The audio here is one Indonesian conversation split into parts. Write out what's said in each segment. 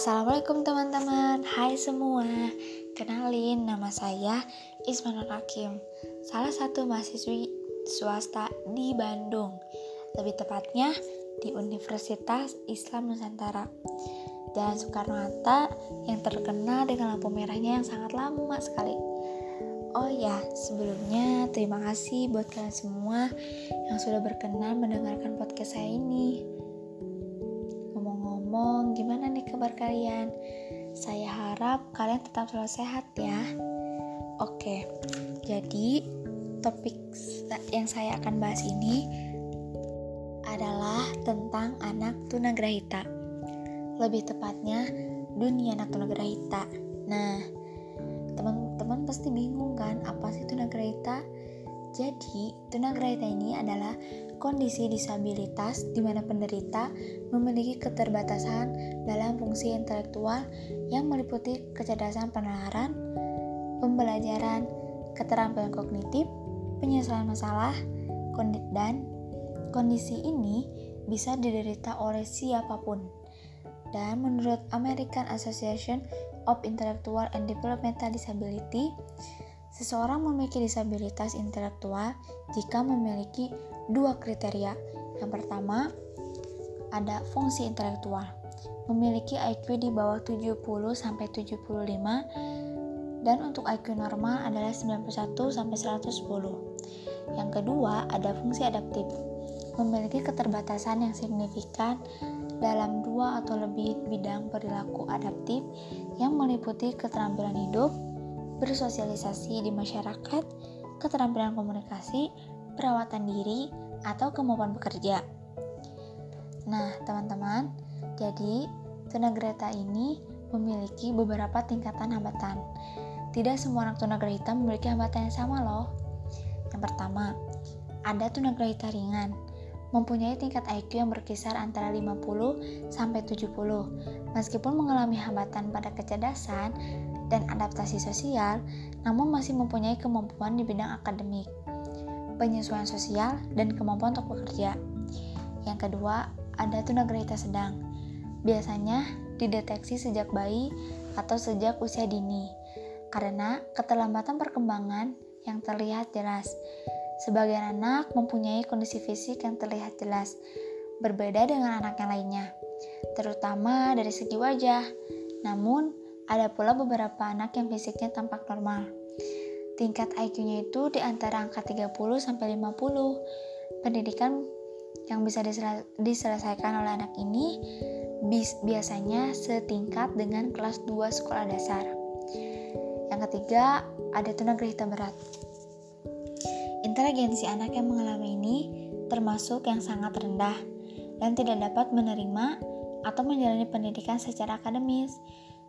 Assalamualaikum teman-teman. Hai semua. Kenalin nama saya Ismanul Hakim Salah satu mahasiswi swasta di Bandung Lebih tepatnya di Universitas Islam Nusantara. Jalan Soekarno-Hatta yang terkenal dengan lampu merahnya yang sangat lama sekali. Oh ya, sebelumnya terima kasih buat kalian semua yang sudah berkenan mendengarkan podcast saya ini. Ngomong-ngomong, gimana kabar kalian? Saya harap kalian tetap selalu sehat ya. Oke, jadi topik yang saya akan bahas ini adalah tentang anak tunagrahita. Lebih tepatnya, dunia anak tunagrahita. Nah, teman-teman pasti bingung kan apa sih tunagrahita? Jadi, tunagrahita ini adalah kondisi disabilitas di mana penderita memiliki keterbatasan dalam fungsi intelektual yang meliputi kecerdasan penalaran, pembelajaran, keterampilan kognitif, penyelesaian masalah, dan kondisi ini bisa diderita oleh siapa pun. Dan menurut American Association of Intellectual and Developmental Disability, seseorang memiliki disabilitas intelektual jika memiliki dua kriteria. Yang pertama, ada fungsi intelektual. Memiliki IQ di bawah 70 sampai 75 dan untuk IQ normal adalah 91 sampai 110. Yang kedua, ada fungsi adaptif. Memiliki keterbatasan yang signifikan dalam dua atau lebih bidang perilaku adaptif yang meliputi keterampilan hidup, bersosialisasi di masyarakat, keterampilan komunikasi, perawatan diri, atau kemampuan bekerja. Nah, teman-teman, jadi tunagrahita ini memiliki beberapa tingkatan hambatan. Tidak semua anak tunagrahita memiliki hambatan yang sama loh. Yang pertama, ada tunagrahita ringan mempunyai tingkat IQ yang berkisar antara 50 sampai 70. Meskipun mengalami hambatan pada kecerdasan dan adaptasi sosial, namun masih mempunyai kemampuan di bidang akademik, penyesuaian sosial, dan kemampuan untuk bekerja. Yang kedua, ada tunagrahita sedang. Biasanya dideteksi sejak bayi atau sejak usia dini karena keterlambatan perkembangan yang terlihat jelas Sebagian anak mempunyai kondisi fisik yang terlihat jelas, berbeda dengan anak yang lainnya, terutama dari segi wajah. Namun, ada pula beberapa anak yang fisiknya tampak normal. Tingkat IQ-nya itu di antara angka 30 sampai 50. Pendidikan yang bisa diselesaikan oleh anak ini biasanya setingkat dengan kelas 2 sekolah dasar. Yang ketiga, ada tunagrahita berat. Inteligensi anak yang mengalami ini termasuk yang sangat rendah dan tidak dapat menerima atau menjalani pendidikan secara akademis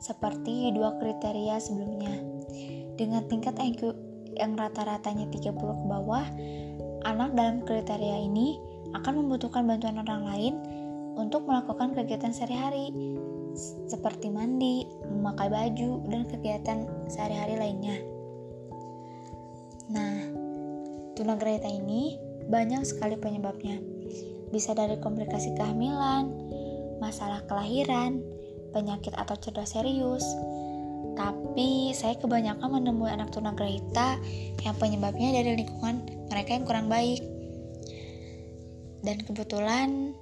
seperti dua kriteria sebelumnya. Dengan tingkat IQ yang rata-ratanya 30 ke bawah, anak dalam kriteria ini akan membutuhkan bantuan orang lain untuk melakukan kegiatan sehari-hari seperti mandi, memakai baju, dan kegiatan sehari-hari lainnya. Nah, Tunagrahita ini banyak sekali penyebabnya. Bisa dari komplikasi kehamilan, masalah kelahiran, penyakit atau cedera serius. Tapi saya kebanyakan menemui anak tunagrahita yang penyebabnya dari lingkungan mereka yang kurang baik. Dan kebetulan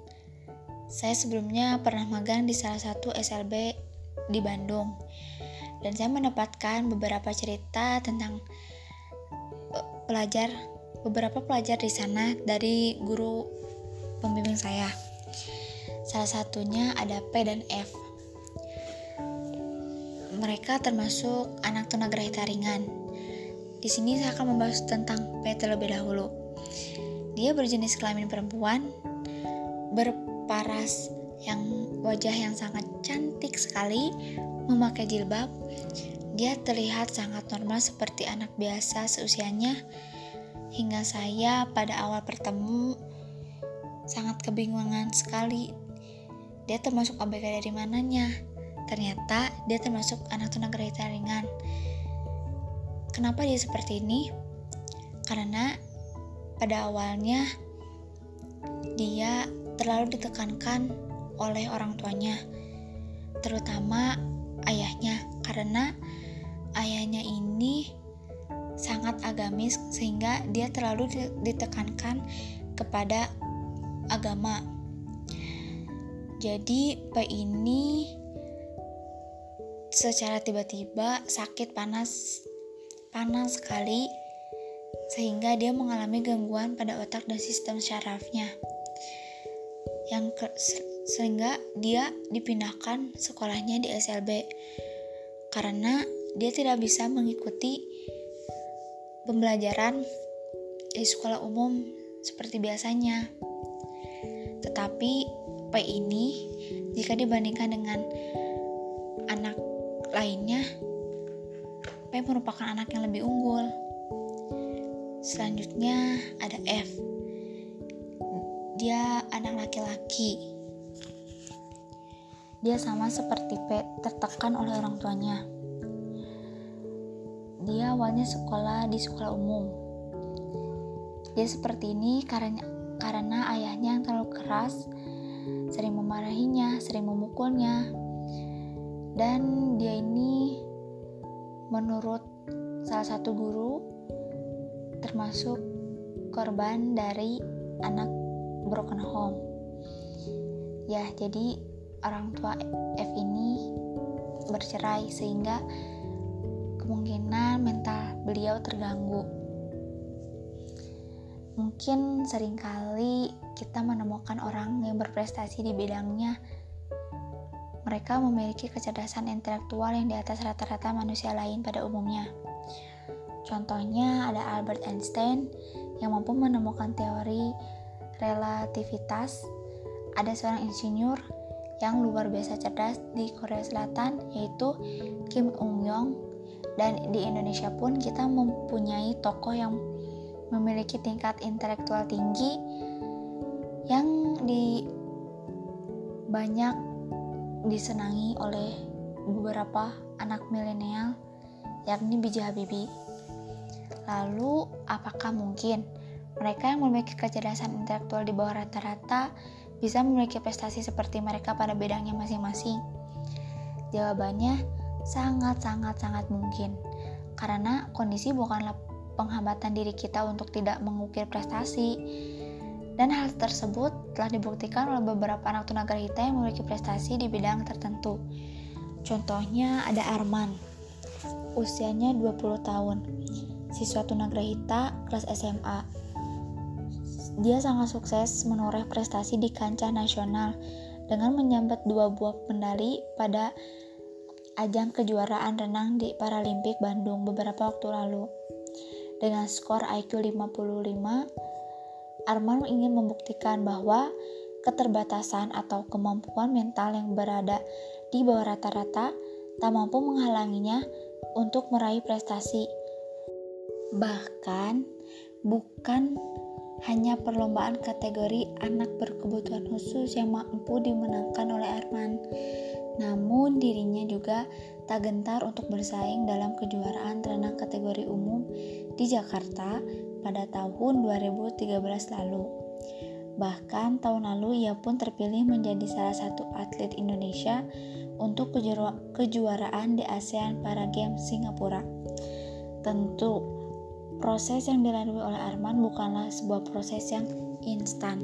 saya sebelumnya pernah magang di salah satu SLB di Bandung. Dan saya mendapatkan beberapa cerita tentang eh, pelajar beberapa pelajar di sana dari guru pembimbing saya. Salah satunya ada P dan F. Mereka termasuk anak tunagrahita ringan. Di sini saya akan membahas tentang P terlebih dahulu. Dia berjenis kelamin perempuan, berparas yang wajah yang sangat cantik sekali, memakai jilbab. Dia terlihat sangat normal seperti anak biasa seusianya hingga saya pada awal bertemu sangat kebingungan sekali. Dia termasuk ABK dari mananya? Ternyata dia termasuk anak tunagrahita ringan. Kenapa dia seperti ini? Karena pada awalnya dia terlalu ditekankan oleh orang tuanya. terutama ayahnya karena ayahnya ini sangat agamis sehingga dia terlalu ditekankan kepada agama. Jadi P ini secara tiba-tiba sakit panas panas sekali sehingga dia mengalami gangguan pada otak dan sistem syarafnya yang ke, sehingga dia dipindahkan sekolahnya di SLB karena dia tidak bisa mengikuti pembelajaran di sekolah umum seperti biasanya. Tetapi P ini jika dibandingkan dengan lainnya, P merupakan anak yang lebih unggul. Selanjutnya ada F. Dia anak laki-laki. Dia sama seperti P, tertekan oleh orang tuanya. Dia awalnya sekolah di sekolah umum. Dia seperti ini karena karena ayahnya yang terlalu keras, sering memarahinya, sering memukulnya. Dan dia ini menurut salah satu guru termasuk korban dari anak broken home. Ya, jadi orang tua F ini bercerai sehingga kemungkinan mental beliau terganggu. Mungkin sering kali kita menemukan orang yang berprestasi di bidangnya. Mereka memiliki kecerdasan intelektual yang di atas rata-rata manusia lain pada umumnya. Contohnya ada Albert Einstein yang mampu menemukan teori relativitas. Ada seorang insinyur yang luar biasa cerdas di Korea Selatan yaitu Kim Ung Yong dan di Indonesia pun kita mempunyai tokoh yang memiliki tingkat intelektual tinggi yang di banyak disenangi oleh beberapa anak milenial yakni B.J. Habibie. Lalu apakah mungkin mereka yang memiliki kecerdasan intelektual di bawah rata-rata bisa memiliki prestasi seperti mereka pada bidangnya masing-masing? Jawabannya sangat-sangat-sangat mungkin. Karena kondisi bukanlah penghambatan diri kita untuk tidak mengukir prestasi. Dan hal tersebut telah dibuktikan oleh beberapa anak tunagrahita yang memiliki prestasi di bidang tertentu. Contohnya ada Arman, usianya 20 tahun, siswa tunagrahita kelas SMA dia sangat sukses menoreh prestasi di kancah nasional dengan menyabet dua buah medali pada ajang kejuaraan renang di Paralimpik Bandung beberapa waktu lalu. Dengan skor IQ 55, Arman ingin membuktikan bahwa keterbatasan atau kemampuan mental yang berada di bawah rata-rata tak mampu menghalanginya untuk meraih prestasi. Bahkan bukan hanya perlombaan kategori anak berkebutuhan khusus yang mampu dimenangkan oleh Arman. Namun dirinya juga tak gentar untuk bersaing dalam kejuaraan renang kategori umum di Jakarta pada tahun 2013 lalu. Bahkan tahun lalu ia pun terpilih menjadi salah satu atlet Indonesia untuk kejuaraan di ASEAN Para Games Singapura. Tentu proses yang dilalui oleh Arman bukanlah sebuah proses yang instan.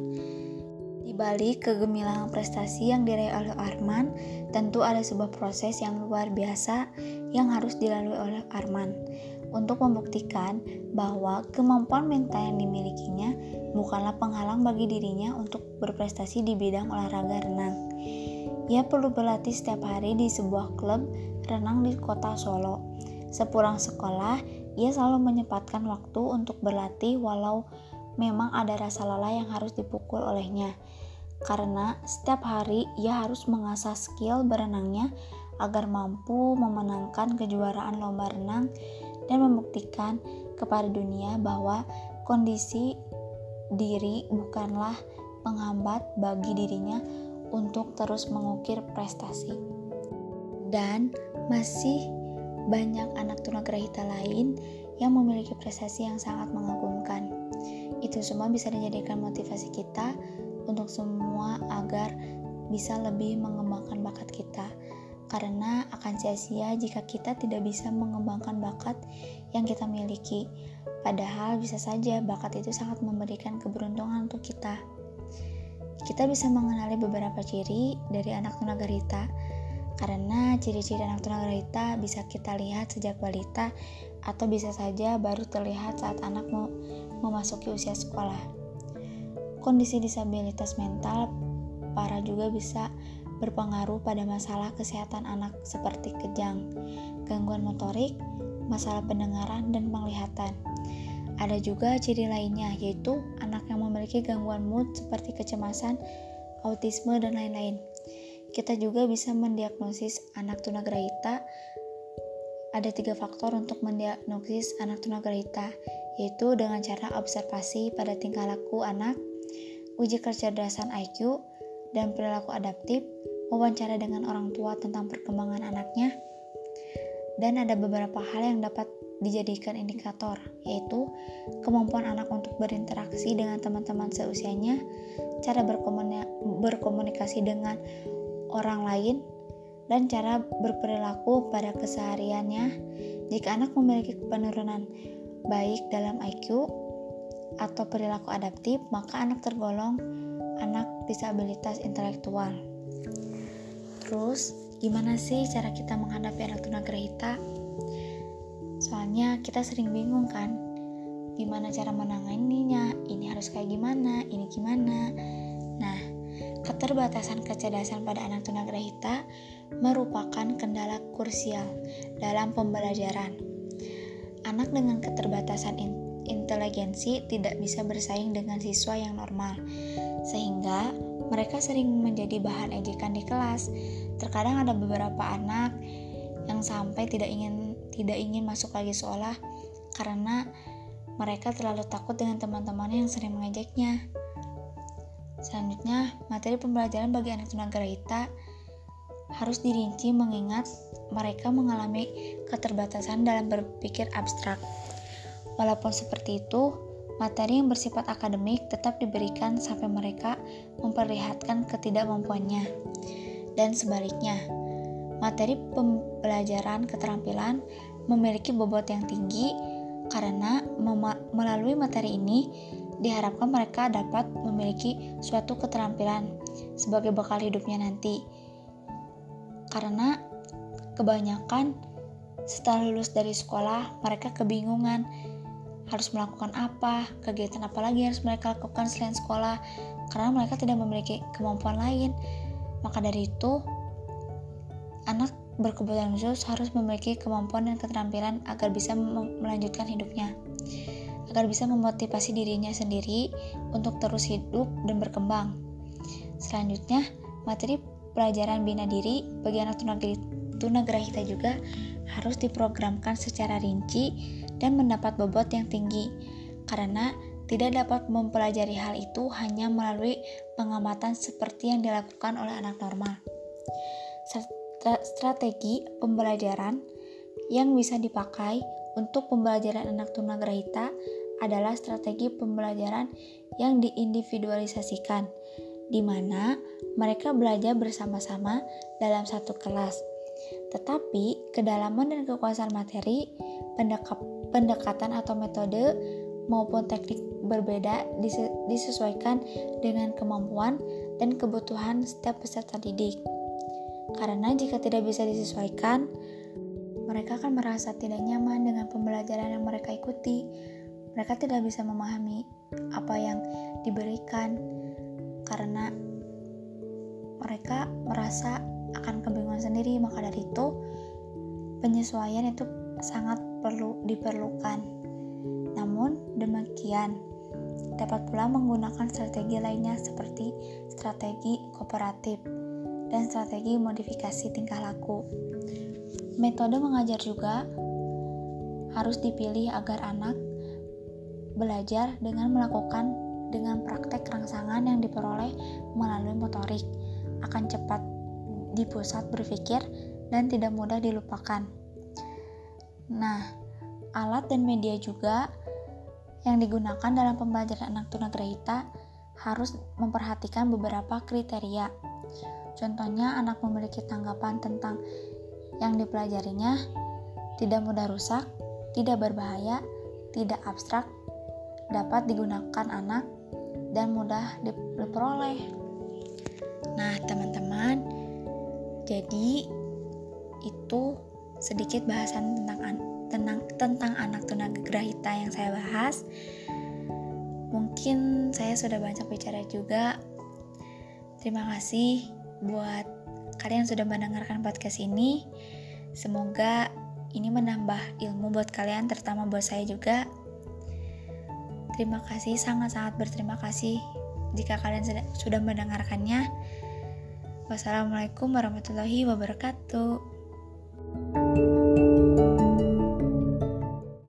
Di balik kegemilangan prestasi yang diraih oleh Arman, tentu ada sebuah proses yang luar biasa yang harus dilalui oleh Arman untuk membuktikan bahwa kemampuan mental yang dimilikinya bukanlah penghalang bagi dirinya untuk berprestasi di bidang olahraga renang. Ia perlu berlatih setiap hari di sebuah klub renang di kota Solo. Sepulang sekolah, ia selalu menyempatkan waktu untuk berlatih walau memang ada rasa lelah yang harus dipukul olehnya. Karena setiap hari ia harus mengasah skill berenangnya agar mampu memenangkan kejuaraan lomba renang dan membuktikan kepada dunia bahwa kondisi diri bukanlah penghambat bagi dirinya untuk terus mengukir prestasi. Dan masih banyak anak tunagrahita lain yang memiliki prestasi yang sangat mengagumkan. Itu semua bisa dijadikan motivasi kita untuk semua agar bisa lebih mengembangkan bakat kita. Karena akan sia-sia jika kita tidak bisa mengembangkan bakat yang kita miliki. Padahal bisa saja bakat itu sangat memberikan keberuntungan untuk kita. Kita bisa mengenali beberapa ciri dari anak tunagrahita karena ciri-ciri anak tunagrahita bisa kita lihat sejak balita atau bisa saja baru terlihat saat anak mau memasuki usia sekolah. Kondisi disabilitas mental parah juga bisa berpengaruh pada masalah kesehatan anak seperti kejang, gangguan motorik, masalah pendengaran, dan penglihatan. Ada juga ciri lainnya, yaitu anak yang memiliki gangguan mood seperti kecemasan, autisme, dan lain-lain. Kita juga bisa mendiagnosis anak tunagrahita. Ada tiga faktor untuk mendiagnosis anak tunagrahita, yaitu dengan cara observasi pada tingkah laku anak, uji kecerdasan IQ, dan perilaku adaptif, wawancara dengan orang tua tentang perkembangan anaknya, dan ada beberapa hal yang dapat dijadikan indikator, yaitu kemampuan anak untuk berinteraksi dengan teman-teman seusianya, cara berkomunikasi dengan orang lain, dan cara berperilaku pada kesehariannya. Jika anak memiliki penurunan baik dalam IQ atau perilaku adaptif, maka anak tergolong anak disabilitas intelektual. Terus, gimana sih cara kita menghadapi anak tunagrahita? Soalnya kita sering bingung kan, gimana cara menanganinya, ini harus kayak gimana, ini gimana. Nah, keterbatasan kecerdasan pada anak tunagrahita merupakan kendala krusial dalam pembelajaran. Anak dengan keterbatasan inteligensi tidak bisa bersaing dengan siswa yang normal, sehingga mereka sering menjadi bahan ejekan di kelas. Terkadang ada beberapa anak yang sampai tidak ingin tidak ingin masuk lagi sekolah karena mereka terlalu takut dengan teman-temannya yang sering mengejeknya. Selanjutnya, materi pembelajaran bagi anak tunagrahita harus dirinci mengingat mereka mengalami keterbatasan dalam berpikir abstrak. Walaupun seperti itu, materi yang bersifat akademik tetap diberikan sampai mereka memperlihatkan ketidakmampuannya. Dan sebaliknya, materi pembelajaran keterampilan memiliki bobot yang tinggi karena melalui materi ini diharapkan mereka dapat memiliki suatu keterampilan sebagai bekal hidupnya nanti. Karena kebanyakan setelah lulus dari sekolah, mereka kebingungan harus melakukan apa, kegiatan apa lagi harus mereka lakukan selain sekolah, karena mereka tidak memiliki kemampuan lain. Maka dari itu, anak berkebutuhan khusus harus memiliki kemampuan dan keterampilan agar bisa melanjutkan hidupnya, agar bisa memotivasi dirinya sendiri untuk terus hidup dan berkembang. Selanjutnya, materi pelajaran bina diri bagi anak tunagrahita juga harus diprogramkan secara rinci dan mendapat bobot yang tinggi, karena tidak dapat mempelajari hal itu hanya melalui pengamatan seperti yang dilakukan oleh anak normal. Strategi pembelajaran yang bisa dipakai untuk pembelajaran anak tunagrahita adalah strategi pembelajaran yang diindividualisasikan, di mana mereka belajar bersama-sama dalam satu kelas. Tetapi kedalaman dan kekuasaan materi, pendekap pendekatan atau metode maupun teknik berbeda disesuaikan dengan kemampuan dan kebutuhan setiap peserta didik. Karena jika tidak bisa disesuaikan, mereka akan merasa tidak nyaman dengan pembelajaran yang mereka ikuti. Mereka tidak bisa memahami apa yang diberikan karena mereka merasa akan kebingungan sendiri. Maka dari itu, penyesuaian itu sangat perlu diperlukan. Namun demikian, dapat pula menggunakan strategi lainnya seperti strategi kooperatif dan strategi modifikasi tingkah laku. Metode mengajar juga harus dipilih agar anak belajar dengan melakukan dengan praktek rangsangan yang diperoleh melalui motorik akan cepat di pusat berpikir dan tidak mudah dilupakan. Nah, alat dan media juga yang digunakan dalam pembelajaran anak tunagrahita harus memperhatikan beberapa kriteria. Contohnya, anak memiliki tanggapan tentang yang dipelajarinya tidak mudah rusak, tidak berbahaya, tidak abstrak, dapat digunakan anak, dan mudah diperoleh. Nah, teman-teman, jadi itu sedikit bahasan tentang tentang tentang anak tunagrahita yang saya bahas. Mungkin saya sudah banyak bicara juga. Terima kasih buat kalian sudah mendengarkan podcast ini. Semoga ini menambah ilmu buat kalian, terutama buat saya juga. Terima kasih, sangat-sangat berterima kasih jika kalian sudah mendengarkannya. Wassalamualaikum warahmatullahi wabarakatuh. Música